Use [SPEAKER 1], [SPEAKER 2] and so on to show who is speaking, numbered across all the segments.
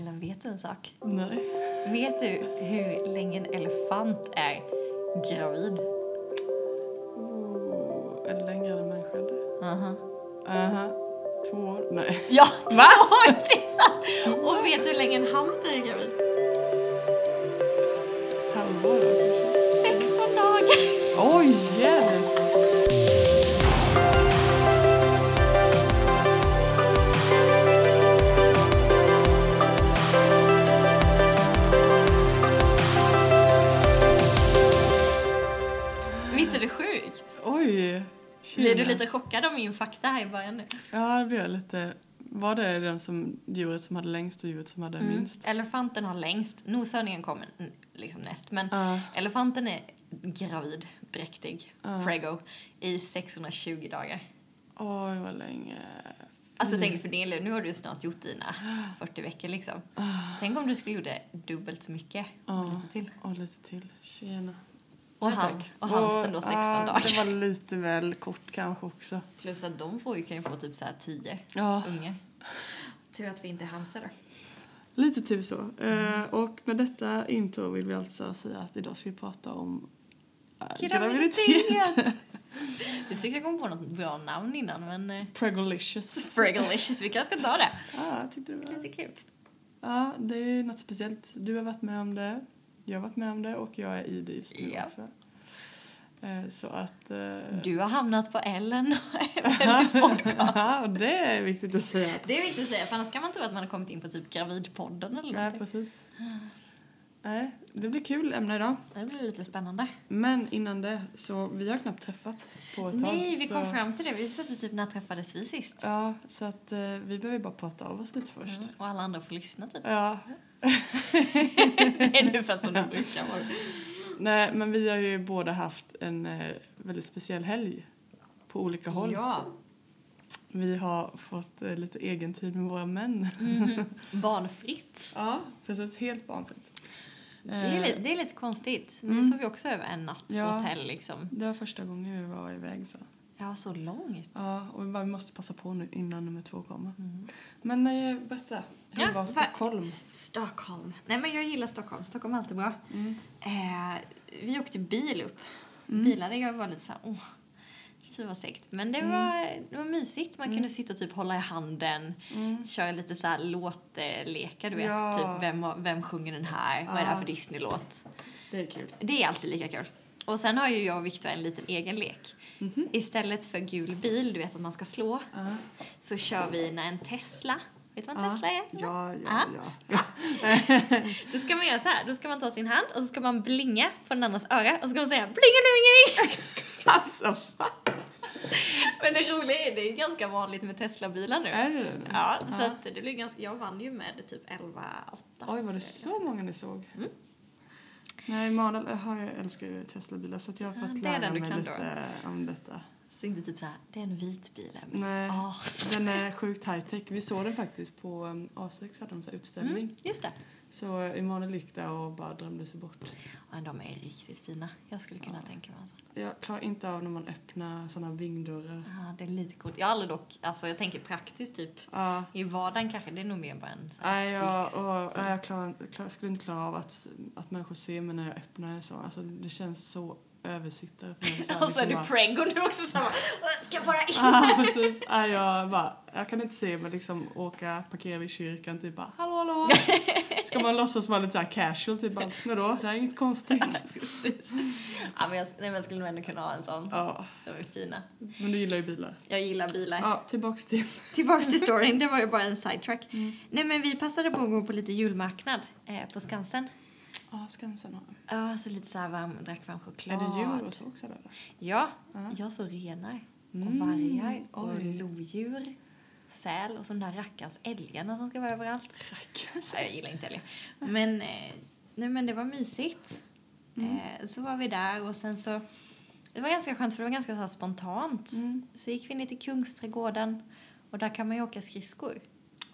[SPEAKER 1] Eller vet du en sak?
[SPEAKER 2] Nej.
[SPEAKER 1] Vet du hur länge en elefant är gravid?
[SPEAKER 2] Oh, är det längre än en människa?
[SPEAKER 1] Aha.
[SPEAKER 2] Aha. Två år? Nej.
[SPEAKER 1] Ja, Va? det är sant! Och vet du hur länge en hamster är gravid?
[SPEAKER 2] Ett halvår
[SPEAKER 1] Blir du lite chockad av min fakta här i början nu?
[SPEAKER 2] Ja, det blir jag lite. Var det den som djuret som hade längst och djuret som hade minst?
[SPEAKER 1] Elefanten har längst, noshörningen kommer mm, liksom näst, men
[SPEAKER 2] Ja.
[SPEAKER 1] elefanten är gravid, dräktig,
[SPEAKER 2] Ja.
[SPEAKER 1] prego, i 620 dagar.
[SPEAKER 2] Oj, vad länge.
[SPEAKER 1] Alltså tänk för din nu har du snart gjort dina 40 veckor liksom. Tänk om du skulle gjort det dubbelt så mycket,
[SPEAKER 2] Ja.
[SPEAKER 1] lite till.
[SPEAKER 2] Och lite till. Tjena.
[SPEAKER 1] Och, han, och hamsten då 16
[SPEAKER 2] ja,
[SPEAKER 1] dagar.
[SPEAKER 2] Det var lite väl kort kanske också.
[SPEAKER 1] Plus att de får ju, kan ju få typ så här 10
[SPEAKER 2] Ja,
[SPEAKER 1] ungar. Tur att vi inte är hamstrar då.
[SPEAKER 2] lite tur så. Eh, och med detta intro vill vi alltså säga att idag ska vi prata om eh, graviditet.
[SPEAKER 1] Vi försökte komma på något bra namn innan men eh,
[SPEAKER 2] Pregolicious.
[SPEAKER 1] Fregalicious, vi kanske ska ta det.
[SPEAKER 2] Ja, jag tyckte det var...
[SPEAKER 1] Lite kul.
[SPEAKER 2] Ja, det är något speciellt. Du har varit med om det, jag har varit med om det och jag är i det just nu
[SPEAKER 1] Ja.
[SPEAKER 2] också. Eh, Så att... eh,
[SPEAKER 1] Du har hamnat på Ellen Ellens podcast.
[SPEAKER 2] Ja, det är viktigt att säga.
[SPEAKER 1] Det är viktigt att säga, för annars kan man tro att man har kommit in på typ Gravidpodden eller
[SPEAKER 2] Nej,
[SPEAKER 1] någonting.
[SPEAKER 2] precis. Nej, det blir kul ämne idag.
[SPEAKER 1] Det blir lite spännande.
[SPEAKER 2] Men innan det, så vi har knappt träffats på ett tag.
[SPEAKER 1] Nej, vi
[SPEAKER 2] så,
[SPEAKER 1] kom fram till det. Vi satte typ när träffades vi sist?
[SPEAKER 2] Ja, så att eh, vi behöver bara prata av oss lite först.
[SPEAKER 1] Mm. Och alla andra får lyssna typ.
[SPEAKER 2] Ja,
[SPEAKER 1] det är ungefär som det brukar vara.
[SPEAKER 2] nej, men vi har ju båda haft en eh, väldigt speciell helg på olika håll.
[SPEAKER 1] Ja.
[SPEAKER 2] Vi har fått eh, lite egen tid med våra män.
[SPEAKER 1] Mhm. Barnfritt.
[SPEAKER 2] Ja, precis. Helt barnfritt.
[SPEAKER 1] Det är,
[SPEAKER 2] Eh,
[SPEAKER 1] lite, det är lite konstigt.
[SPEAKER 2] Mm.
[SPEAKER 1] sov ju också över en natt på
[SPEAKER 2] Ja.
[SPEAKER 1] hotell liksom.
[SPEAKER 2] Det var första gången vi var iväg så.
[SPEAKER 1] Ja, så långt.
[SPEAKER 2] Ja, och vi bara, vi måste passa på nu innan nummer två kommer.
[SPEAKER 1] Mm.
[SPEAKER 2] Men eh, berätta, hur
[SPEAKER 1] Ja,
[SPEAKER 2] var
[SPEAKER 1] va-
[SPEAKER 2] Stockholm?
[SPEAKER 1] Stockholm. Nej men jag gillar Stockholm. Stockholm är alltid bra.
[SPEAKER 2] Mm.
[SPEAKER 1] Eh, vi åkte bil upp.
[SPEAKER 2] Mm.
[SPEAKER 1] Bilade jag var lite så här, åh, fy vad segt. Men det
[SPEAKER 2] Mm.
[SPEAKER 1] var, det var mysigt. Man kunde sitta och typ hålla i handen,
[SPEAKER 2] Mm.
[SPEAKER 1] köra lite så här låtlekar, du vet.
[SPEAKER 2] Ja.
[SPEAKER 1] Typ, vem, vem sjunger den här? Vad är det här för Disney-låt?
[SPEAKER 2] Det är kul.
[SPEAKER 1] Det är alltid lika kul. Och sen har ju jag och Victor en liten egen lek.
[SPEAKER 2] Mhm.
[SPEAKER 1] Istället för gul bil, du vet att man ska slå,
[SPEAKER 2] Ja.
[SPEAKER 1] så kör vi när en Tesla, vet du vad en
[SPEAKER 2] Ja.
[SPEAKER 1] Tesla är?
[SPEAKER 2] Ja, ja,
[SPEAKER 1] Ja.
[SPEAKER 2] ja.
[SPEAKER 1] Då ska man göra så här, då ska man ta sin hand och så ska man blinga på den andras öra och så ska man säga blingelingeling.
[SPEAKER 2] Alltså,
[SPEAKER 1] Men det roliga är, det är ganska vanligt med Tesla-bilar nu.
[SPEAKER 2] är det det?
[SPEAKER 1] Ja, så
[SPEAKER 2] Ja.
[SPEAKER 1] att det blir ganska, jag vann ju med typ 11-8.
[SPEAKER 2] Oj, var det
[SPEAKER 1] så
[SPEAKER 2] många ni såg?
[SPEAKER 1] Mm.
[SPEAKER 2] Nej, Emanuel har ju, älskar ju Teslabilar så jag har
[SPEAKER 1] Ja,
[SPEAKER 2] fått
[SPEAKER 1] är
[SPEAKER 2] lära mig lite om detta.
[SPEAKER 1] Så inte typ så här, det är en vit bil. Emily.
[SPEAKER 2] Nej,
[SPEAKER 1] Ah.
[SPEAKER 2] den är sjukt high tech. Vi såg den faktiskt på um, A6 hade de så här utställning.
[SPEAKER 1] Mm, just det.
[SPEAKER 2] Så Emanuel gick där och bara drömde sig bort.
[SPEAKER 1] Ja, de är riktigt fina. Jag skulle kunna tänka mig en sån.
[SPEAKER 2] Jag klarar inte av när man öppnar såna vingdörrar.
[SPEAKER 1] Ja, det är lite coolt. Jag har aldrig dock, alltså jag tänker praktiskt typ.
[SPEAKER 2] Ja.
[SPEAKER 1] I vardagen kanske, det är nog mer bara en sån
[SPEAKER 2] Nej, jag, och, nej, jag, klarar, klar, skulle inte klara av att, att människor ser mig när jag öppnar så. Alltså, det känns så översittare för mig. Så här,
[SPEAKER 1] Och så är
[SPEAKER 2] liksom
[SPEAKER 1] du
[SPEAKER 2] bara-
[SPEAKER 1] prego nu också samma. Ska jag bara in?
[SPEAKER 2] Ja, precis. Nej, jag, bara, jag kan inte se mig liksom åka, parkera vid kyrkan, typ bara hallå, hallå. Ska man låtsas vara lite så casual, typ bara vadå, det här är inget konstigt.
[SPEAKER 1] Ja, men jag, nej, men jag skulle nog ändå kunna ha en sån.
[SPEAKER 2] Ja,
[SPEAKER 1] De är fina.
[SPEAKER 2] men du gillar ju bilar.
[SPEAKER 1] Jag gillar bilar.
[SPEAKER 2] Ja, tillbaks till...
[SPEAKER 1] Tillbaks till storyn, det var ju bara en sidetrack.
[SPEAKER 2] Mm.
[SPEAKER 1] Nej men vi passade på att gå på lite julmarknad eh, på Skansen.
[SPEAKER 2] Ja, Skansen har
[SPEAKER 1] Ja, så lite så här varm, drack varm
[SPEAKER 2] Är
[SPEAKER 1] choklad.
[SPEAKER 2] det djur och så också eller?
[SPEAKER 1] Ja,
[SPEAKER 2] Ja.
[SPEAKER 1] jag såg renar och
[SPEAKER 2] Mm,
[SPEAKER 1] vargar och lodjur, säl och så de där rackarns älgarna som ska vara överallt.
[SPEAKER 2] Rackarns.
[SPEAKER 1] Jag gillar inte älgar. Men, eh, nej, men det var mysigt.
[SPEAKER 2] Mm.
[SPEAKER 1] Eh, så var vi där och sen så... Det var ganska skönt för det var ganska så spontant.
[SPEAKER 2] Mm.
[SPEAKER 1] Så gick vi ner till Kungsträdgården och där kan man ju åka skridskor.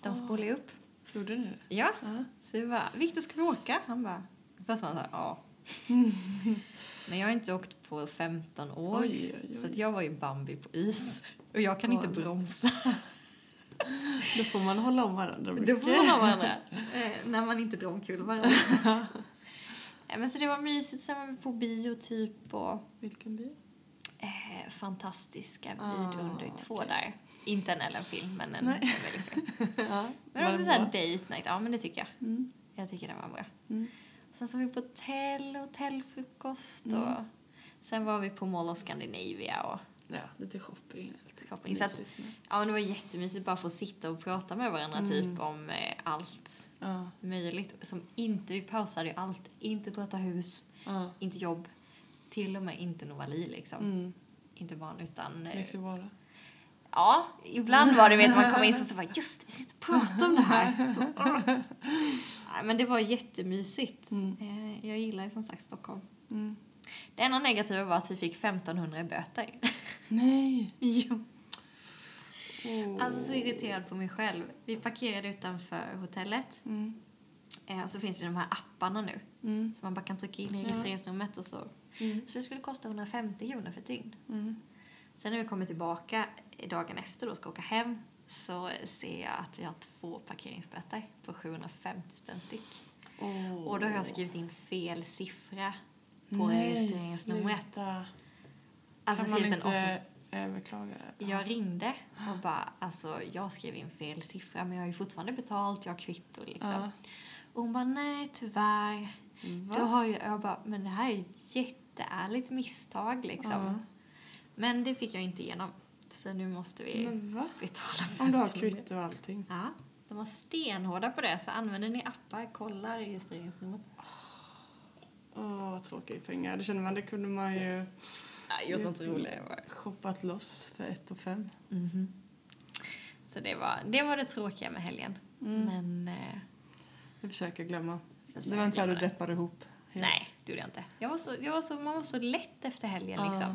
[SPEAKER 1] De
[SPEAKER 2] Ah.
[SPEAKER 1] spolar upp.
[SPEAKER 2] Gjorde ni det?
[SPEAKER 1] Ja,
[SPEAKER 2] Ja.
[SPEAKER 1] så vi bara, Viktor ska vi åka? Han bara, först var han så här, ja. Men jag har inte åkt på 15 år.
[SPEAKER 2] Oj, oj, oj.
[SPEAKER 1] Så att jag var ju Bambi på is. Och jag kan inte
[SPEAKER 2] Oj.
[SPEAKER 1] bromsa.
[SPEAKER 2] Då får man hålla om varandra
[SPEAKER 1] Då
[SPEAKER 2] mycket.
[SPEAKER 1] får man ha varandra. Eh, när man inte drar omkull varandra. Nej, men så det var mysigt. Sen var vi på bio typ och
[SPEAKER 2] Vilken bio?
[SPEAKER 1] eh, fantastiska
[SPEAKER 2] Ah,
[SPEAKER 1] vidundret två
[SPEAKER 2] okej.
[SPEAKER 1] där. Inte en Ellen-film, men en,
[SPEAKER 2] Nej.
[SPEAKER 1] väldigt.
[SPEAKER 2] Ja,
[SPEAKER 1] Men också såhär
[SPEAKER 2] bra?
[SPEAKER 1] date night. Ja, men det tycker jag.
[SPEAKER 2] Mm.
[SPEAKER 1] Jag tycker den var bra.
[SPEAKER 2] Mm.
[SPEAKER 1] Sen så var vi på hotell, hotellfrukost och
[SPEAKER 2] Mm.
[SPEAKER 1] sen var vi på Mall of Scandinavia och
[SPEAKER 2] Ja, lite shopping. Lite
[SPEAKER 1] shopping. Så att, ja, det var jättemysigt bara få sitta och prata med varandra
[SPEAKER 2] Mm.
[SPEAKER 1] typ om eh, allt
[SPEAKER 2] Ja,
[SPEAKER 1] möjligt. Som inte, vi pausade ju allt. Inte prata hus,
[SPEAKER 2] ja.
[SPEAKER 1] inte jobb, till och med inte Novali liksom.
[SPEAKER 2] Mm.
[SPEAKER 1] Inte barn utan... eh,
[SPEAKER 2] då?
[SPEAKER 1] Ja, ibland var det vet man kom in så bara just vi sitter och pratar om det här. Nej, men det var jättemysigt.
[SPEAKER 2] Mm.
[SPEAKER 1] Eh, Jag gillar ju som sagt Stockholm.
[SPEAKER 2] Mm.
[SPEAKER 1] Det enda negativa var att vi fick 1500 i böter.
[SPEAKER 2] Nej!
[SPEAKER 1] jo.
[SPEAKER 2] Oh.
[SPEAKER 1] Alltså så irriterad på mig själv. Vi parkerade utanför hotellet.
[SPEAKER 2] Mm.
[SPEAKER 1] Eh, Och så finns det de här apparna nu.
[SPEAKER 2] Mm.
[SPEAKER 1] Så man bara kan trycka in i registreringsnumret och så.
[SPEAKER 2] Mm.
[SPEAKER 1] Så det skulle kosta 150 kronor för ett dygn.
[SPEAKER 2] Mm.
[SPEAKER 1] Sen när vi kommer tillbaka dagen efter och ska åka hem så ser jag att vi har två parkeringsböter på 750 spänn styck.
[SPEAKER 2] Oh.
[SPEAKER 1] Och då har jag skrivit in fel siffra på
[SPEAKER 2] Nej,
[SPEAKER 1] registreringsnumret.
[SPEAKER 2] sluta.
[SPEAKER 1] Alltså
[SPEAKER 2] kan man inte
[SPEAKER 1] 8...
[SPEAKER 2] överklaga det?
[SPEAKER 1] Jag ringde och bara, alltså jag skrev in fel siffra men jag har ju fortfarande betalt, jag har kvitto liksom.
[SPEAKER 2] Ja.
[SPEAKER 1] Och hon bara, nej tyvärr.
[SPEAKER 2] Va?
[SPEAKER 1] Då har jag, jag bara, men det här är ett jätteärligt misstag liksom.
[SPEAKER 2] Ja.
[SPEAKER 1] Men det fick jag inte igenom. Så nu måste vi betala för
[SPEAKER 2] Om du har kvitto och allting.
[SPEAKER 1] Ja, de var stenhårda på det. Så använder ni appar, kolla registreringsnumret.
[SPEAKER 2] Åh, vad tråkigt pengar. Det känner man, det kunde man ju
[SPEAKER 1] Ja, gjort något roligare.
[SPEAKER 2] shoppat loss för ett och fem.
[SPEAKER 1] Mhm. Så det var, det var det tråkiga med helgen.
[SPEAKER 2] Mm.
[SPEAKER 1] Men eh,
[SPEAKER 2] Jag försöker glömma.
[SPEAKER 1] försöker
[SPEAKER 2] Det var inte här du deppade ihop. helt.
[SPEAKER 1] Nej, det gjorde jag inte. Jag var så, jag var så, man var så lätt efter helgen
[SPEAKER 2] Ja.
[SPEAKER 1] liksom.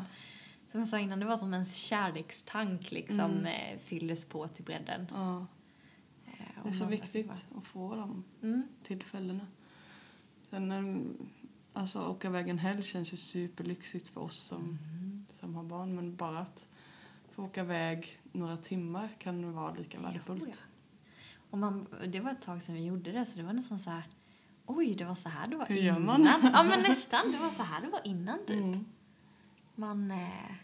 [SPEAKER 1] Som jag sa innan, det var som en kärlekstank liksom
[SPEAKER 2] Mm.
[SPEAKER 1] eh, fylldes på till bredden.
[SPEAKER 2] Ja,
[SPEAKER 1] Eh,
[SPEAKER 2] det är så viktigt att få de
[SPEAKER 1] Mm.
[SPEAKER 2] tillfällena. Sen, em, alltså åka iväg en helg känns ju superlyxigt för oss som,
[SPEAKER 1] Mm.
[SPEAKER 2] som har barn. Men bara att få åka iväg några timmar kan vara lika
[SPEAKER 1] Ja,
[SPEAKER 2] värdefullt.
[SPEAKER 1] Och man, det var ett tag sedan vi gjorde det så det var nästan så här Oj, det var så här det var
[SPEAKER 2] Hur
[SPEAKER 1] innan.
[SPEAKER 2] gör man?
[SPEAKER 1] Ja, men nästan. Det var så här det var innan typ.
[SPEAKER 2] Mm.
[SPEAKER 1] Man... Eh,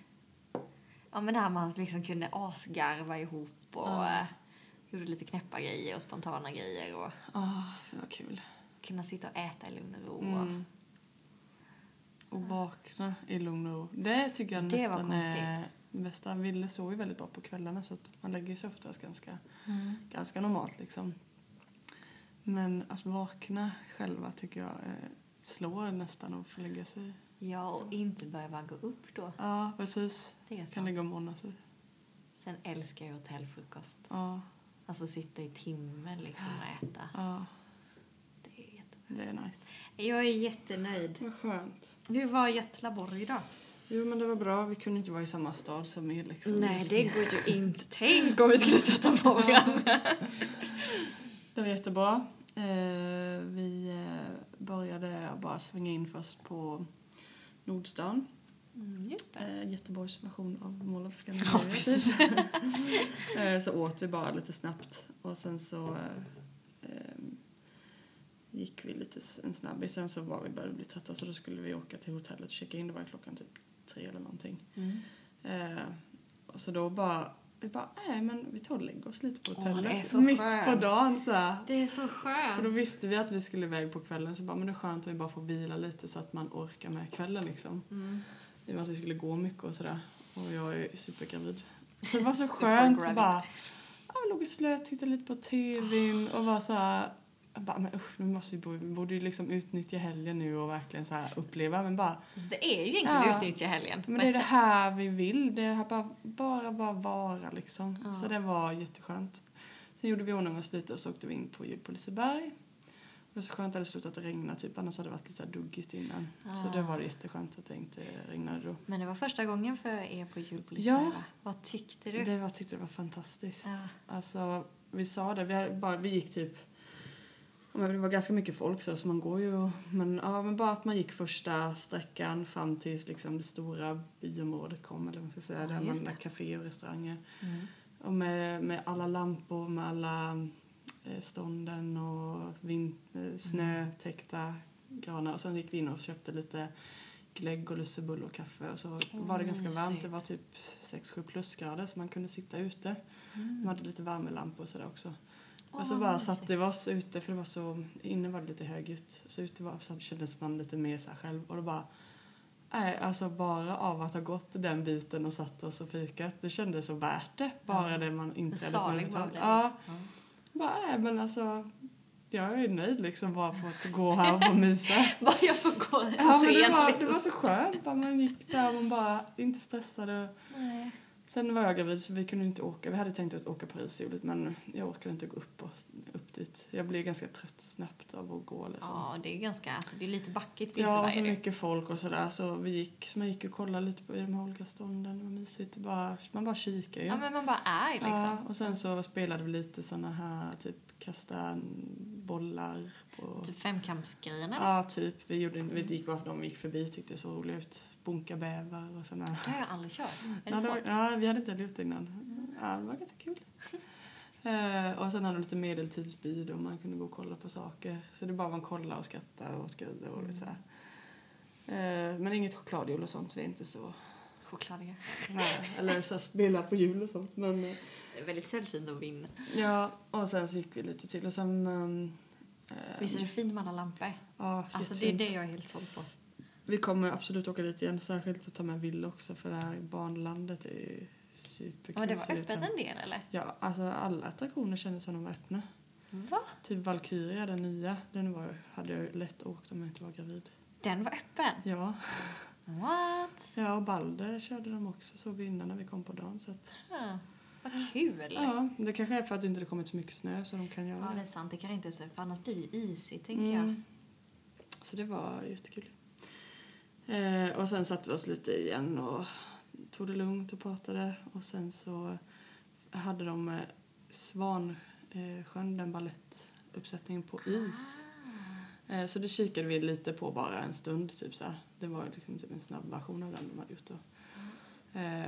[SPEAKER 1] ja, men det här man liksom kunde asgarva ihop och
[SPEAKER 2] Ja.
[SPEAKER 1] eh, gjorde lite knäppa grejer och spontana grejer och
[SPEAKER 2] Ah, det var kul.
[SPEAKER 1] kunna sitta och äta i lugn och ro.
[SPEAKER 2] Mm. Och vakna i lugn och ro. Det tycker jag
[SPEAKER 1] Det
[SPEAKER 2] nästan är bästa. Ville sover ju väldigt bra på kvällarna så att man lägger sig oftast ganska,
[SPEAKER 1] Mm.
[SPEAKER 2] ganska normalt liksom. Men att vakna själva tycker jag eh, slår nästan att få lägga sig.
[SPEAKER 1] Ja, och inte behöva gå upp då.
[SPEAKER 2] Ja, precis.
[SPEAKER 1] Det
[SPEAKER 2] Kan lägga och måna sig.
[SPEAKER 1] Sen älskar jag hotellfrukost.
[SPEAKER 2] Ja,
[SPEAKER 1] Alltså sitta i timmen liksom och äta.
[SPEAKER 2] ja.
[SPEAKER 1] Det är
[SPEAKER 2] nice.
[SPEAKER 1] Jag är jättenöjd.
[SPEAKER 2] Vad skönt.
[SPEAKER 1] Hur var Götlaborg idag?
[SPEAKER 2] Jo, men det var bra. Vi kunde inte vara i samma stad som er liksom.
[SPEAKER 1] Nej, det går ju inte. Tänk om vi skulle stöta på varandra.
[SPEAKER 2] Det var jättebra. Eh, vi eh, började bara svänga in först på Nordstan.
[SPEAKER 1] Mm, just det.
[SPEAKER 2] Eh, Göteborgs version av Mall of
[SPEAKER 1] Ja,
[SPEAKER 2] Scandinavia.
[SPEAKER 1] precis.
[SPEAKER 2] eh, så åt vi bara lite snabbt och sen så eh, gick vi lite en snabbis. Sen så var vi började bli trötta så då skulle vi åka till hotellet och checka in. Det var klockan typ tre eller någonting.
[SPEAKER 1] Mm.
[SPEAKER 2] Eh, och så då bara, vi bara, nej men vi tar och lägger oss lite på
[SPEAKER 1] Åh, det är
[SPEAKER 2] hotellet.
[SPEAKER 1] så
[SPEAKER 2] Mitt
[SPEAKER 1] skönt.
[SPEAKER 2] på dagen så här.
[SPEAKER 1] Det är så
[SPEAKER 2] För då
[SPEAKER 1] skönt.
[SPEAKER 2] visste vi att vi skulle iväg på kvällen så bara, men det är skönt att vi bara får vila lite så att man orkar med kvällen liksom.
[SPEAKER 1] Mm.
[SPEAKER 2] I och med att vi skulle gå mycket och sådär. Och jag är supergravid. Så det var så skönt så bara, ja, vi låg och slöt, tittade lite på tvn och var så här, jag bara, men usch, nu måste vi, bo, vi borde ju liksom utnyttja helgen nu och verkligen så uppleva. Men bara,
[SPEAKER 1] Så det är ju egentligen
[SPEAKER 2] Ja.
[SPEAKER 1] utnyttja helgen.
[SPEAKER 2] men det är det här vi vill. Det är det här bara, bara, bara vara liksom.
[SPEAKER 1] Ja.
[SPEAKER 2] Så det var jätteskönt. Sen gjorde vi ordning oss lite och så åkte vi in på jul på Liseberg. Det var så skönt att det hade slutat regna typ, annars hade det varit lite så duggigt innan. Så
[SPEAKER 1] Ah.
[SPEAKER 2] det var jätteskönt att det inte regnade då.
[SPEAKER 1] Men det var första gången för er på jul på
[SPEAKER 2] Ja.
[SPEAKER 1] Liseberg, va? Vad tyckte du?
[SPEAKER 2] Det var, tyckte det var fantastiskt.
[SPEAKER 1] Ja.
[SPEAKER 2] Alltså, vi sa det, vi, bara, vi gick typ ja, men det var ganska mycket folk så, så man går ju och- men, ja, men bara att man gick första sträckan fram till liksom, det stora byområdet kom eller vad man ska säga,
[SPEAKER 1] Ja,
[SPEAKER 2] där man café och restauranger.
[SPEAKER 1] Mm.
[SPEAKER 2] Och med, med alla lampor, med alla eh, stånden och vin, eh, snötäckta granar. Och sen gick vi in och köpte lite glögg och lussebulle och kaffe. Och så var det ganska varmt.
[SPEAKER 1] mysigt.
[SPEAKER 2] Det var typ 6-7 plusgrader så man kunde sitta ute.
[SPEAKER 1] Mm.
[SPEAKER 2] De hade lite värmelampor och sådär också.
[SPEAKER 1] Åh,
[SPEAKER 2] och så bara satte vi oss ute för det var så, inne var det lite högljutt. Så ute var, så kändes man lite mer så själv. Och då bara, nej alltså bara av att ha gått den biten och satt oss och fikat. Det kändes så värt det. Bara
[SPEAKER 1] Ja.
[SPEAKER 2] det man
[SPEAKER 1] salig bara blev
[SPEAKER 2] Ja,
[SPEAKER 1] det. Ja.
[SPEAKER 2] bara, nej men alltså. Jag är nöjd liksom bara för att gå här och bara mysa.
[SPEAKER 1] Bara jag får gå
[SPEAKER 2] Ja men det var,
[SPEAKER 1] liksom.
[SPEAKER 2] det var så skönt. Bara man gick där och man bara inte stressade.
[SPEAKER 1] Nej.
[SPEAKER 2] Sen var jag gravid så vi kunde inte åka. Vi hade tänkt att åka Parissoligt men jag orkade inte gå upp, och, upp dit. Jag blev ganska trött snabbt av att gå liksom.
[SPEAKER 1] Ja, det är ganska, alltså det är lite backigt på
[SPEAKER 2] Ja, och så mycket folk och sådär. Så vi gick, så man gick och kollade lite på de här olika stånden. Det var mysigt. Bara, man bara kikar ju.
[SPEAKER 1] Ja, men man bara är liksom.
[SPEAKER 2] Ja, och sen så spelade vi lite såna här, typ kasta bollar på...
[SPEAKER 1] Typ femkampsgrejerna.
[SPEAKER 2] Ja, typ. Vi, gjorde, vi gick bara för de gick förbi tyckte det så roligt ut. Bunka bäver och såna.
[SPEAKER 1] Det har jag aldrig kört. Är det svårt?
[SPEAKER 2] var, ja, vi hade inte gjort det innan. Ja, det var ganska kul. Eh, och sen hade de lite medeltidsbid och man kunde gå och kolla på saker. Så det bara man kolla och skratta och skriva och lite så. Eh, men inget chokladhjul och sånt. Vi är inte så...
[SPEAKER 1] Chokladiga.
[SPEAKER 2] Nej, eller så spela på hjul och sånt. Men, eh,
[SPEAKER 1] Det är väldigt sällsynt att vinna.
[SPEAKER 2] ja, och sen så gick vi lite till och sen... eh,
[SPEAKER 1] Visst är det fint med alla lampor?
[SPEAKER 2] Ja,
[SPEAKER 1] Alltså det är det jag är helt såld på.
[SPEAKER 2] Vi kommer absolut åka dit igen. Särskilt att ta med Ville också för det här barnlandet är superkul.
[SPEAKER 1] Ja, men det var öppet en del eller?
[SPEAKER 2] Ja, alltså alla attraktioner kändes som de var öppna.
[SPEAKER 1] Va?
[SPEAKER 2] Typ Valkyria, den nya, den var, hade jag lätt åkt om jag inte var gravid.
[SPEAKER 1] Den var öppen?
[SPEAKER 2] Ja,
[SPEAKER 1] What?
[SPEAKER 2] ja och Balder körde de också, såg vi innan när vi kom på dagen. Så att,
[SPEAKER 1] Ja, vad kul.
[SPEAKER 2] ja, det kanske är för att det inte kommit så mycket snö så de kan göra
[SPEAKER 1] Ja, det är
[SPEAKER 2] det.
[SPEAKER 1] sant. Det kanske inte så, för annars blir det ju isigt, tänker
[SPEAKER 2] Mm. Så det var jättekul. Eh, och sen satte vi oss lite igen och tog det lugnt och pratade. Och sen så hade de eh, Svansjön, den balettuppsättningen på is. Eh, Så det kikade vi lite på bara en stund. Typ så här. Det var liksom typ en snabb version av den de hade gjort då. Eh,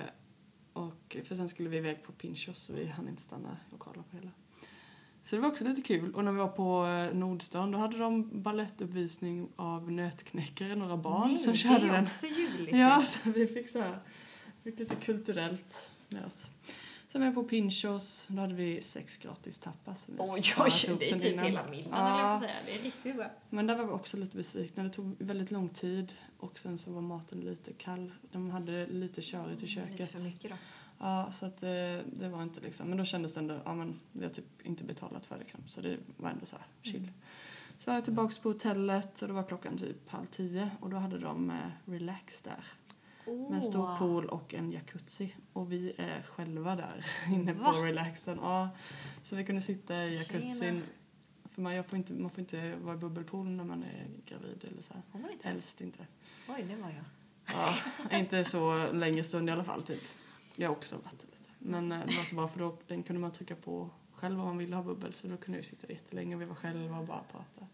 [SPEAKER 2] och, för sen skulle vi iväg på Pinchos så vi hann inte stanna och kolla på hela. Så det var också lite kul. Och när vi var på eh, Nordstan då hade de balettuppvisning av Nötknäckare, några barn
[SPEAKER 1] Nej,
[SPEAKER 2] som körde
[SPEAKER 1] det är
[SPEAKER 2] den.
[SPEAKER 1] också juligt.
[SPEAKER 2] Ja, så vi fick så här, fick lite kulturellt med oss. Sen var jag på Pinchos, då hade vi sex gratis tapas. som
[SPEAKER 1] Oj, oj, det är typ
[SPEAKER 2] innan.
[SPEAKER 1] hela middagen,
[SPEAKER 2] Ja.
[SPEAKER 1] säga. Det är riktigt bra.
[SPEAKER 2] Men där var vi också lite besvikna. Det tog väldigt lång tid och sen så var maten lite kall. De hade lite körigt i
[SPEAKER 1] Lite
[SPEAKER 2] köket.
[SPEAKER 1] för mycket då.
[SPEAKER 2] Ja, så att det, det var inte liksom. Men då kändes det ändå, ja men vi har typ inte betalat för det knappt. Så det var ändå så här chill.
[SPEAKER 1] Mm.
[SPEAKER 2] Så jag är tillbaks på hotellet och då var klockan typ halv tio och då hade de eh, relax där. Med en stor pool och en jacuzzi. Och vi är själva där inne
[SPEAKER 1] Va?
[SPEAKER 2] på relaxen. Ja, så vi kunde sitta i jacuzzin.
[SPEAKER 1] Tjena.
[SPEAKER 2] För man, får inte, man får inte vara i bubbelpool när man är gravid eller så här.
[SPEAKER 1] Får man inte?
[SPEAKER 2] Helst inte.
[SPEAKER 1] Oj, det var jag.
[SPEAKER 2] Ja, inte så länge stund i alla fall typ. Jag har också varit lite. Men eh, det var så bra för då den kunde man trycka på själv om man ville ha bubbel. Så då kunde vi sitta jättelänge och vi var själva och bara prata.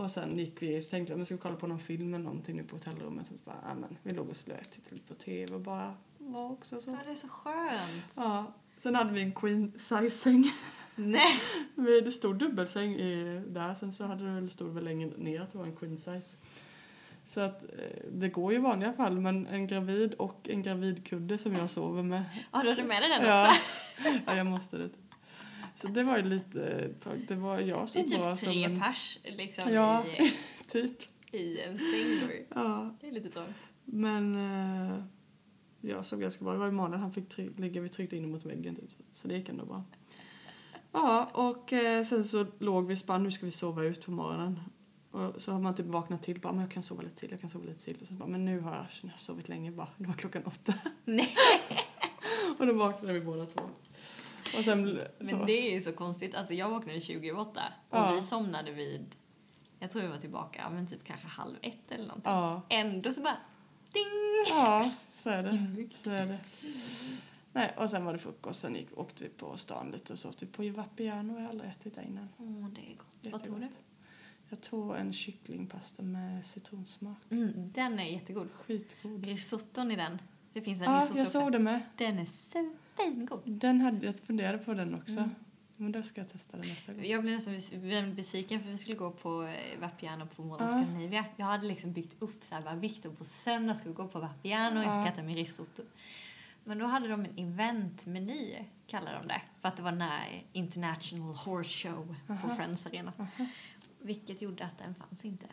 [SPEAKER 2] Och sen gick vi, så tänkte jag, ska vi kolla på någon film eller någonting nu på hotellrummet? Så bara, ja, men vi låg och slöt, tittade lite på tv och bara var också så.
[SPEAKER 1] Ja, det är så skönt.
[SPEAKER 2] Ja. Sen hade vi en queen size säng.
[SPEAKER 1] Nej.
[SPEAKER 2] Det stod dubbelsäng i, där, sen så hade det väl stod väl längre ner att det var en queen size. Så att eh, det går ju i vanliga fall men en gravid och en gravidkudde som jag sover med.
[SPEAKER 1] Ja, du hade med dig den
[SPEAKER 2] Ja,
[SPEAKER 1] också?
[SPEAKER 2] ja jag måste det. Så det var ju lite tag. Det var jag
[SPEAKER 1] Det är
[SPEAKER 2] som var
[SPEAKER 1] typ
[SPEAKER 2] som
[SPEAKER 1] tre
[SPEAKER 2] en...
[SPEAKER 1] pers liksom
[SPEAKER 2] Ja.
[SPEAKER 1] i,
[SPEAKER 2] Typ.
[SPEAKER 1] i en säng då.
[SPEAKER 2] Ja,
[SPEAKER 1] Det är lite trångt.
[SPEAKER 2] men eh, jag sov ganska bra. Det var ju Emanuel, han fick tryck, ligga, vi tryckte in mot väggen typ. Så, det gick ändå bra. Ja, och eh, sen så låg vi och spann, nu ska vi sova ut på morgonen. Och så har man typ vaknat till, bara, men jag kan sova lite till, jag kan sova lite till. Och så bara, men nu har jag, jag har sovit länge, bara, det var klockan åtta.
[SPEAKER 1] Nej.
[SPEAKER 2] Och då vaknade vi båda två. Och sen, så,
[SPEAKER 1] Men det är ju så konstigt. Alltså jag vaknade 20 över åtta och
[SPEAKER 2] Ja.
[SPEAKER 1] vi somnade vid, jag tror vi var tillbaka, men typ kanske halv ett eller någonting.
[SPEAKER 2] Ja,
[SPEAKER 1] Ändå så bara ding!
[SPEAKER 2] ja, så är det. Så är det. Nej, och sen var det frukost, sen gick, åkte vi på stan lite och så åt vi på Vapiano, jag har aldrig ätit där innan.
[SPEAKER 1] Åh, det är gott. Vad tog du?
[SPEAKER 2] Jättegott. Jag tog en kycklingpasta med citronsmak.
[SPEAKER 1] Mm, den är jättegod.
[SPEAKER 2] Skitgod.
[SPEAKER 1] Risotton i den. Det finns en
[SPEAKER 2] Ja,
[SPEAKER 1] risotto
[SPEAKER 2] jag såg det med.
[SPEAKER 1] Den är så svingod.
[SPEAKER 2] Den hade, jag funderade på den också. Men då ska jag testa den nästa gång.
[SPEAKER 1] Jag blev nästan besviken för vi skulle gå på eh, Vapiano på Mall of. Scandinavia. Jag hade liksom byggt upp så här, bara, Victor på söndag ska vi gå på Vapiano och jag
[SPEAKER 2] Ja.
[SPEAKER 1] ska äta min risotto. Men då hade de en eventmeny, kallar de det. För att det var när International Horse Show på
[SPEAKER 2] Aha.
[SPEAKER 1] Friends Arena. Vilket gjorde att den fanns inte.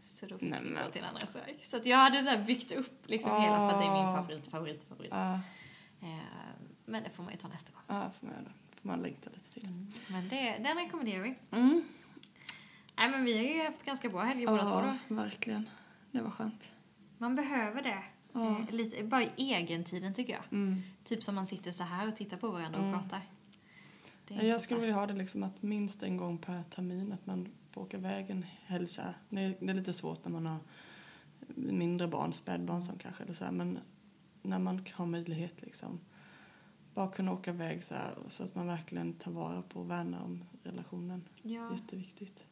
[SPEAKER 1] Så då fick
[SPEAKER 2] Nej,
[SPEAKER 1] vi gå till en annan Sverige. Så jag hade så byggt upp liksom hela för att det är min
[SPEAKER 2] Ah.
[SPEAKER 1] favorit, favorit, favorit. Eh, men det får man ju ta nästa gång.
[SPEAKER 2] ja får man göra. får man längta lite till.
[SPEAKER 1] Men det, den rekommenderar vi.
[SPEAKER 2] Mm.
[SPEAKER 1] Nej men vi har ju haft ganska bra helger båda två då.
[SPEAKER 2] verkligen. Det var skönt.
[SPEAKER 1] Man behöver det.
[SPEAKER 2] Ja.
[SPEAKER 1] Eh, lite, bara i egentiden tycker jag.
[SPEAKER 2] Mm.
[SPEAKER 1] Typ som man sitter så här och tittar på varandra
[SPEAKER 2] Mm.
[SPEAKER 1] och pratar. Är inte
[SPEAKER 2] Jag skulle vilja ha det liksom att minst en gång per termin att man får åka iväg en helg så här. Det är, det är lite svårt när man har mindre barn, spädbarn som kanske eller så här, men när man har möjlighet liksom bara kunna åka iväg så här så att man verkligen tar vara på och värnar om relationen.
[SPEAKER 1] Ja.
[SPEAKER 2] Jätteviktigt.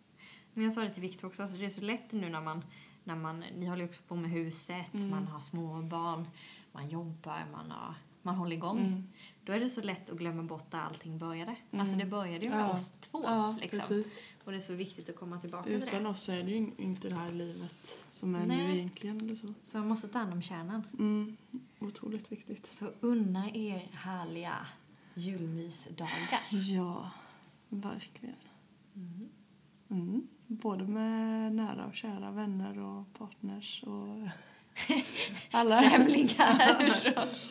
[SPEAKER 1] Men jag sa det till Victor också, alltså det är så lätt nu när man, när man, ni håller också på med huset,
[SPEAKER 2] Mm.
[SPEAKER 1] man har små barn, man jobbar, man, har, man håller igång.
[SPEAKER 2] Mm.
[SPEAKER 1] Då är det så lätt att glömma bort där allting började.
[SPEAKER 2] Mm.
[SPEAKER 1] Alltså det började ju med
[SPEAKER 2] Ja.
[SPEAKER 1] oss två.
[SPEAKER 2] Ja,
[SPEAKER 1] liksom.
[SPEAKER 2] precis.
[SPEAKER 1] Och det är så viktigt att komma tillbaka till
[SPEAKER 2] Utan
[SPEAKER 1] det.
[SPEAKER 2] oss så är det ju inte det här livet som är nu
[SPEAKER 1] Nej.
[SPEAKER 2] egentligen eller så.
[SPEAKER 1] Så man måste ta hand om kärnan.
[SPEAKER 2] Mm. Otroligt viktigt.
[SPEAKER 1] Så unna er härliga julmysdagar.
[SPEAKER 2] Ja, verkligen. Mm. Både med nära och kära vänner och partners och alla.
[SPEAKER 1] Främlingar.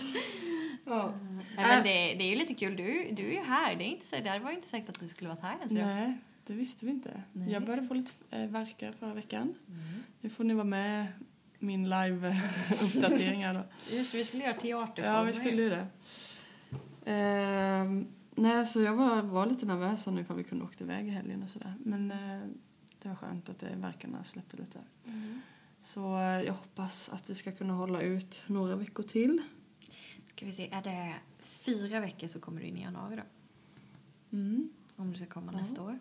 [SPEAKER 2] Ja.
[SPEAKER 1] Nej, men det, det är ju lite kul. Du, du är ju här. Det, är inte så, det var ju inte säkert att du skulle varit här ens. idag.
[SPEAKER 2] Nej, det visste vi inte.
[SPEAKER 1] Nej,
[SPEAKER 2] jag började få lite äh, verkar förra veckan.
[SPEAKER 1] Mm.
[SPEAKER 2] Nu får ni vara med min live-uppdateringar då.
[SPEAKER 1] Just vi skulle göra teater.
[SPEAKER 2] Ja, vi skulle ju det. Ehm, nej, så jag var, var lite nervös om ifall vi kunde åka iväg i helgen och sådär. Men eh, det var skönt att det verkarna släppte lite.
[SPEAKER 1] Mm.
[SPEAKER 2] Så eh, jag hoppas att vi ska kunna hålla ut några veckor till.
[SPEAKER 1] Ska vi se, är det fyra veckor så kommer du in i januari då?
[SPEAKER 2] Mm.
[SPEAKER 1] Om du ska komma
[SPEAKER 2] Ja.
[SPEAKER 1] nästa år.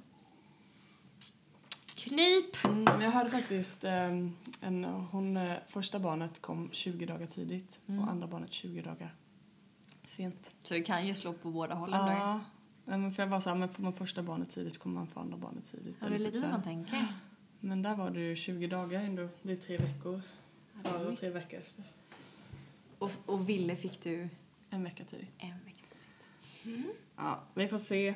[SPEAKER 1] Knip!
[SPEAKER 2] Mm, jag hade faktiskt ehm, en, hon, eh, första barnet kom 20 dagar tidigt
[SPEAKER 1] Mm.
[SPEAKER 2] och andra barnet 20 dagar sent.
[SPEAKER 1] Så det kan ju slå på båda hållen.
[SPEAKER 2] Ja, men för jag var så här, men får man första barnet tidigt kommer man få andra barnet tidigt.
[SPEAKER 1] Ja, det är
[SPEAKER 2] Eller
[SPEAKER 1] lite
[SPEAKER 2] typ
[SPEAKER 1] så man tänker.
[SPEAKER 2] Men där var det ju 20 dagar ändå. Det är tre veckor. Före och tre veckor efter.
[SPEAKER 1] Och, och Ville fick du
[SPEAKER 2] En vecka tidigt.
[SPEAKER 1] en vecka tidigt.
[SPEAKER 2] Ja, vi får se.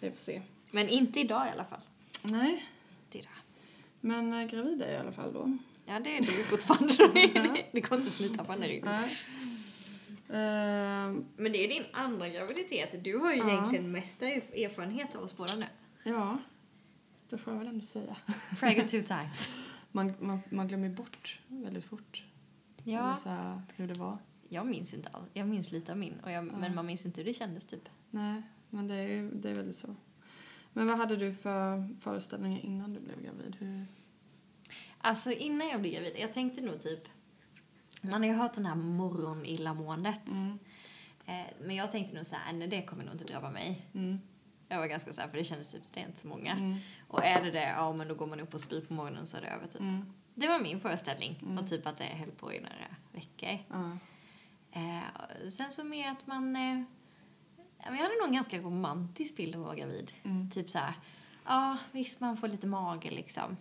[SPEAKER 2] Vi får se.
[SPEAKER 1] Men inte idag i alla fall.
[SPEAKER 2] Nej,
[SPEAKER 1] Inte idag.
[SPEAKER 2] men äh, gravid är jag i alla fall då.
[SPEAKER 1] Ja, det är du fortfarande. det går inte att smita från det riktigt.
[SPEAKER 2] Ehm,
[SPEAKER 1] Men det är din andra graviditet. Du har ju
[SPEAKER 2] Ja.
[SPEAKER 1] egentligen mesta erfarenhet av oss båda nu.
[SPEAKER 2] ja, det får jag väl ändå säga.
[SPEAKER 1] Pregnant two times.
[SPEAKER 2] Man, man, man glömmer bort väldigt fort.
[SPEAKER 1] Ja,
[SPEAKER 2] så här, hur det var.
[SPEAKER 1] jag minns inte allt. Jag minns lite av min. Och jag,
[SPEAKER 2] Ja.
[SPEAKER 1] Men man minns inte hur det kändes typ.
[SPEAKER 2] Nej, men det är, ju- det är väldigt så. Men vad hade du för föreställningar innan du blev gravid? Hur?
[SPEAKER 1] Alltså innan jag blev gravid, jag tänkte nog typ... Man har ju hört den här morgonillamåendet.
[SPEAKER 2] Mm.
[SPEAKER 1] Eh, men jag tänkte nog så här, nej det kommer nog inte drabba mig.
[SPEAKER 2] Mm.
[SPEAKER 1] Jag var ganska så här, för det kändes typ, det är inte så många.
[SPEAKER 2] Mm.
[SPEAKER 1] Och är det det, ja men då går man upp och spyr på morgonen så är det över typ.
[SPEAKER 2] Mm.
[SPEAKER 1] Det var min föreställning.
[SPEAKER 2] Mm.
[SPEAKER 1] Och typ att det höll på i några veckor. Eh, sen så med att man... Eh, jag hade nog en ganska romantisk bild av att vara gravid.
[SPEAKER 2] Mm.
[SPEAKER 1] Typ så här, ja visst man får lite mage liksom.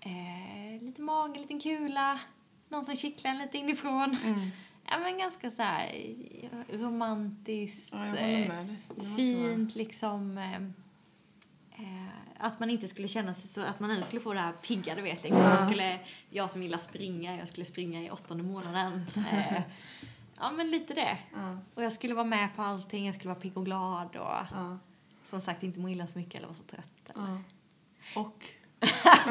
[SPEAKER 1] Eh, lite mage, liten kula, någon som kittlar en lite inifrån.
[SPEAKER 2] Mm.
[SPEAKER 1] Ja men ganska så här ja, romantiskt,
[SPEAKER 2] Ja, jag
[SPEAKER 1] eh, fint liksom. Eh, eh, att man inte skulle känna sig så, att man ändå skulle få det här pigga du vet liksom.
[SPEAKER 2] Ja.
[SPEAKER 1] Man skulle, jag som gillar springa, jag skulle springa i åttonde månaden. Ja men lite det.
[SPEAKER 2] Ja.
[SPEAKER 1] Och jag skulle vara med på allting, jag skulle vara pigg och glad och
[SPEAKER 2] Ja.
[SPEAKER 1] som sagt inte må illa så mycket eller vara så trött. Eller.
[SPEAKER 2] Ja. Och?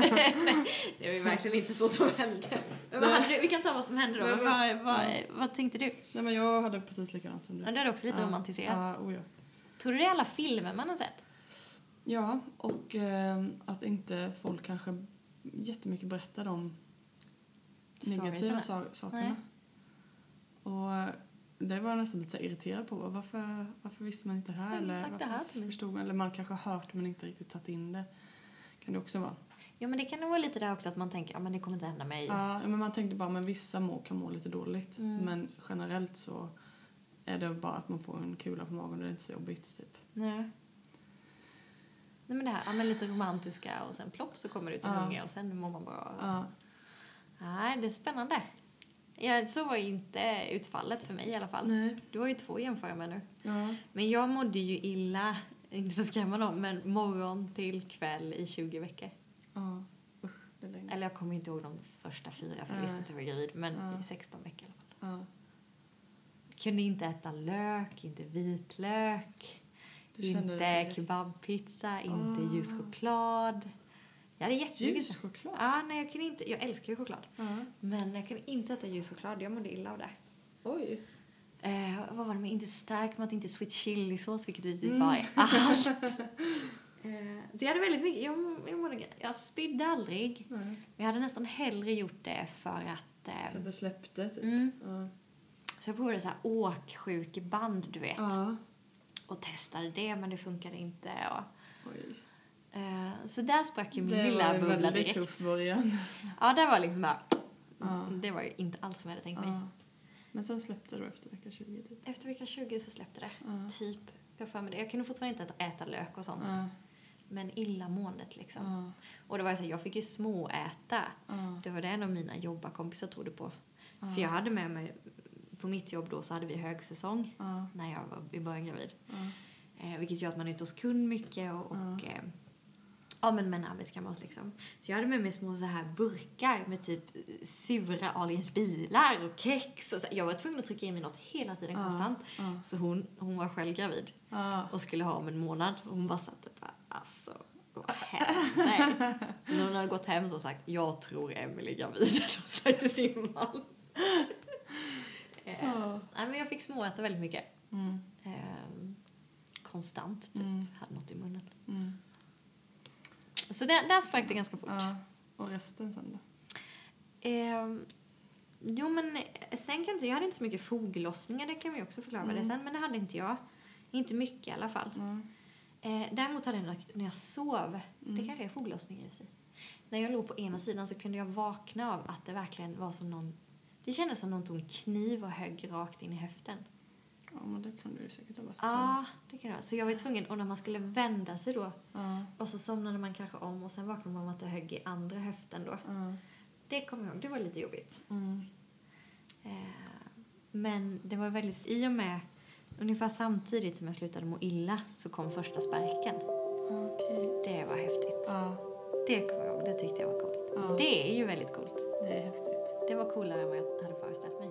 [SPEAKER 1] Det var ju verkligen inte så som hände. Men hade du, vi kan ta vad som hände då.
[SPEAKER 2] Nej, men-
[SPEAKER 1] vad, vad, vad tänkte du?
[SPEAKER 2] Nej, men jag hade precis likadant som du.
[SPEAKER 1] Ja, det är också lite
[SPEAKER 2] ja.
[SPEAKER 1] romantiserat.
[SPEAKER 2] Ja, oh ja.
[SPEAKER 1] Tror du det är alla filmer man har sett?
[SPEAKER 2] ja, och eh, att inte folk kanske jättemycket berättar om negativa sakerna. Och det var jag nästan lite så irriterad på. Varför, varför visste man inte det här? Eller
[SPEAKER 1] det här till
[SPEAKER 2] förstod man? Eller man kanske har hört men inte riktigt tagit in det. Kan det också vara.
[SPEAKER 1] Ja, men det kan nog vara lite där också att man tänker, ja men det kommer inte hända mig.
[SPEAKER 2] Ja, men man tänkte bara men vissa må, kan må lite dåligt.
[SPEAKER 1] Mm.
[SPEAKER 2] Men generellt så är det bara att man får en kula på magen och det är inte så jobbigt typ.
[SPEAKER 1] Nej. Nej men det här, ja, men lite romantiska och sen plopp så kommer det ut en
[SPEAKER 2] Ja.
[SPEAKER 1] unge och sen mår man bra.
[SPEAKER 2] Ja.
[SPEAKER 1] Nej, det är spännande. Ja, så var inte utfallet för mig i alla fall.
[SPEAKER 2] Nej.
[SPEAKER 1] Du har ju två att jämföra med nu.
[SPEAKER 2] Ja.
[SPEAKER 1] Men jag mådde ju illa, inte för att skrämma någon, men morgon till kväll i 20 veckor.
[SPEAKER 2] Ja. Usch, det är länge.
[SPEAKER 1] Eller jag kommer inte ihåg de första fyra för jag visste att jag var gravid, men
[SPEAKER 2] Ja.
[SPEAKER 1] i 16 veckor i alla fall.
[SPEAKER 2] Ja.
[SPEAKER 1] Kunde inte äta lök, inte vitlök, inte kebabpizza, inte
[SPEAKER 2] Ah.
[SPEAKER 1] ljus choklad. Jag hade jättemycket så-
[SPEAKER 2] Ljuschoklad?
[SPEAKER 1] Ja, nej, jag kunde inte, jag älskar ju choklad.
[SPEAKER 2] Ja.
[SPEAKER 1] Men jag kunde inte äta ljus choklad, jag mådde illa av det.
[SPEAKER 2] Oj.
[SPEAKER 1] Eh, vad var det med? Inte stark mat, inte sweet chili-sås, vilket vi typ
[SPEAKER 2] Mm.
[SPEAKER 1] var i allt. eh, jag hade väldigt mycket, jag, jag, mådde, jag spydde aldrig.
[SPEAKER 2] Nej.
[SPEAKER 1] Men jag hade nästan hellre gjort det för att... Eh,
[SPEAKER 2] Så att det släppte typ.
[SPEAKER 1] mm,
[SPEAKER 2] Ja.
[SPEAKER 1] så jag provade så här åksjukeband, du vet. Och testade det, men det funkade inte. Och,
[SPEAKER 2] Oj.
[SPEAKER 1] Eh, så där sprack ju min
[SPEAKER 2] det
[SPEAKER 1] lilla
[SPEAKER 2] var en
[SPEAKER 1] bubbla
[SPEAKER 2] väldigt
[SPEAKER 1] direkt.
[SPEAKER 2] tuff början.
[SPEAKER 1] Ja, det var liksom bara...
[SPEAKER 2] Ja.
[SPEAKER 1] Det var ju inte alls som jag hade tänkt mig.
[SPEAKER 2] Ja. Men sen släppte du efter vecka 20 typ.
[SPEAKER 1] Efter vecka 20 så släppte det.
[SPEAKER 2] Ja.
[SPEAKER 1] Typ. Jag, för mig det. jag kunde fortfarande inte äta, lök och sånt.
[SPEAKER 2] Ja.
[SPEAKER 1] Men illamåendet liksom. Och det var så här, jag fick ju småäta. Det var det en av mina jobbarkompisar trodde på. För jag hade med mig, på mitt jobb då så hade vi högsäsong när jag var i början gravid. Eh, vilket gör att man är ute hos kund mycket och, och eh, ja men med en arbetskamrat liksom. Så jag hade med mig små så här burkar med typ eh, sura Aliens bilar och kex och så. Jag var tvungen att trycka i mig något hela tiden
[SPEAKER 2] Ja.
[SPEAKER 1] konstant.
[SPEAKER 2] Ja.
[SPEAKER 1] Så hon, hon var själv gravid
[SPEAKER 2] Ja.
[SPEAKER 1] och skulle ha om en månad och hon bara satt och bara alltså vad händer? Så när hon hade gått hem så sagt jag tror Emily är gravid. Hon sagt till sin man. Eh, nej men jag fick småäta väldigt mycket.
[SPEAKER 2] Mm.
[SPEAKER 1] Eh, konstant typ.
[SPEAKER 2] Mm.
[SPEAKER 1] Hade något i munnen.
[SPEAKER 2] Mm.
[SPEAKER 1] Så där, där sprack det ganska fort.
[SPEAKER 2] Ja. Och resten sen då?
[SPEAKER 1] Eh, jo men eh, sen kan jag inte, jag hade inte så mycket foglossningar, det kan vi också förklara vad det
[SPEAKER 2] Mm.
[SPEAKER 1] sen, men det hade inte jag. Inte mycket i alla fall.
[SPEAKER 2] Ja.
[SPEAKER 1] Eh, däremot hade jag när- när jag sov, det
[SPEAKER 2] Mm.
[SPEAKER 1] kanske är foglossningar i sig. När jag låg på ena sidan så kunde jag vakna av att det verkligen var som någon, det kändes som någon tog en kniv och högg rakt in i höften.
[SPEAKER 2] Ja, men det kan du säkert ha varit.
[SPEAKER 1] Ja, det kan vara. Så jag var tvungen, och när man skulle vända sig då,
[SPEAKER 2] Ja.
[SPEAKER 1] och så somnade man kanske om och sen vaknade man av att det högg i andra höften då.
[SPEAKER 2] Ja.
[SPEAKER 1] Det kommer jag ihåg, det var lite jobbigt.
[SPEAKER 2] Mm.
[SPEAKER 1] Eh, men det var väldigt, i och med, ungefär samtidigt som jag slutade må illa så kom första sparken.
[SPEAKER 2] Okej.
[SPEAKER 1] Det var häftigt.
[SPEAKER 2] Ja.
[SPEAKER 1] Det kommer jag ihåg, det tyckte jag var coolt. Det är ju väldigt coolt.
[SPEAKER 2] Det är häftigt.
[SPEAKER 1] Det var coolare än vad jag hade föreställt mig.